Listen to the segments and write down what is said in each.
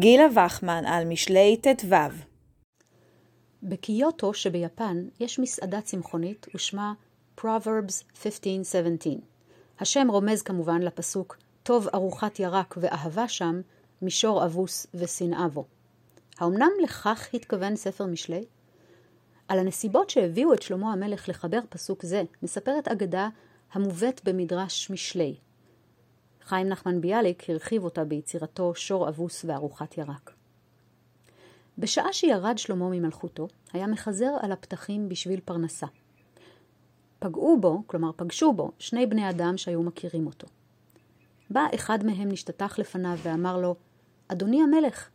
גילה וחמן על משלי ט"ו בקיוטו שביפן יש מסעדה צמחונית ושמה Proverbs 15-17. השם רומז כמובן לפסוק טוב ארוחת ירק ואהבה שם, מישור אבוס ושנאה בו. האמנם לכך התכוון ספר משלי? על הנסיבות שהביאו את שלמה המלך לחבר פסוק זה, מספרת אגדה המובאת במדרש משלי. חיים נחמן ביאליק הרחיב אותה ביצירתו שור אבוס וארוחת ירק. בשעה שירד שלמה ממלכותו, היה מחזר על הפתחים בשביל פרנסה. פגעו בו, כלומר פגשו בו, שני בני אדם שהיו מכירים אותו. בא אחד מהם נשתטח לפניו ואמר לו, אדוני המלך,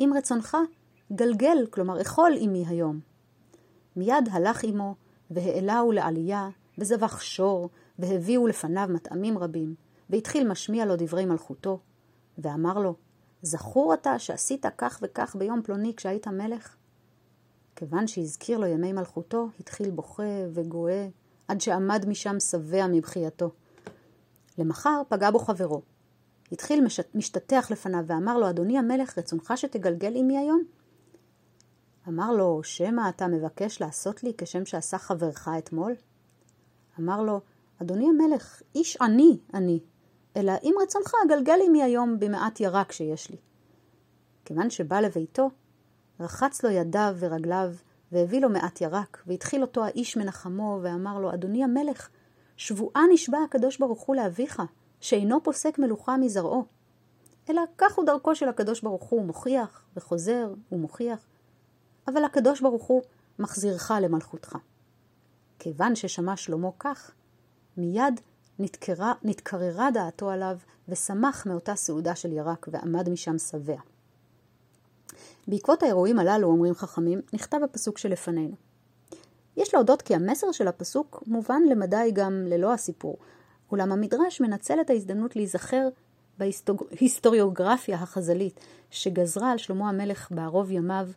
אם רצונך, גלגל, כלומר אכול עמי היום. מיד הלך עמו, והעלהו לעלייה, וזבח שור, והביאו לפניו מטעמים רבים, והתחיל משמיע לו דברי מלכותו, ואמר לו, זכור אתה שעשית כך וכך ביום פלוני כשהיית מלך? כיוון שהזכיר לו ימי מלכותו, התחיל בוכה וגואה, עד שעמד משם שבע מבכייתו. למחר פגע בו חברו. התחיל מש... משתטח לפניו ואמר לו, אדוני המלך, רצונך שתגלגל עמי היום? אמר לו, שמא אתה מבקש לעשות לי כשם שעשה חברך אתמול? אמר לו, אדוני המלך, איש עני אני, אלא אם רצונך גלגל עמי היום במעט ירק שיש לי. כיוון שבא לביתו, רחץ לו ידיו ורגליו, והביא לו מעט ירק, והתחיל אותו האיש מנחמו, ואמר לו, אדוני המלך, שבועה נשבע הקדוש ברוך הוא לאביך, שאינו פוסק מלוכה מזרעו. אלא כך הוא דרכו של הקדוש ברוך הוא, מוכיח וחוזר ומוכיח, אבל הקדוש ברוך הוא מחזירך למלכותך. כיוון ששמע שלמה כך, מיד נתקרה, נתקררה דעתו עליו, ושמח מאותה סעודה של ירק, ועמד משם שבע. בעקבות האירועים הללו, אומרים חכמים, נכתב הפסוק שלפנינו. יש להודות כי המסר של הפסוק מובן למדי גם ללא הסיפור, אולם המדרש מנצל את ההזדמנות להיזכר בהיסטוריוגרפיה החז"לית שגזרה על שלמה המלך בערוב ימיו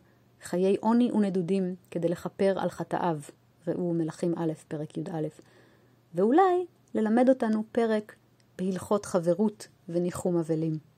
חיי עוני ונדודים כדי לכפר על חטאיו, ראו מלכים א', פרק י"א, ואולי ללמד אותנו פרק בהלכות חברות וניחום אבלים.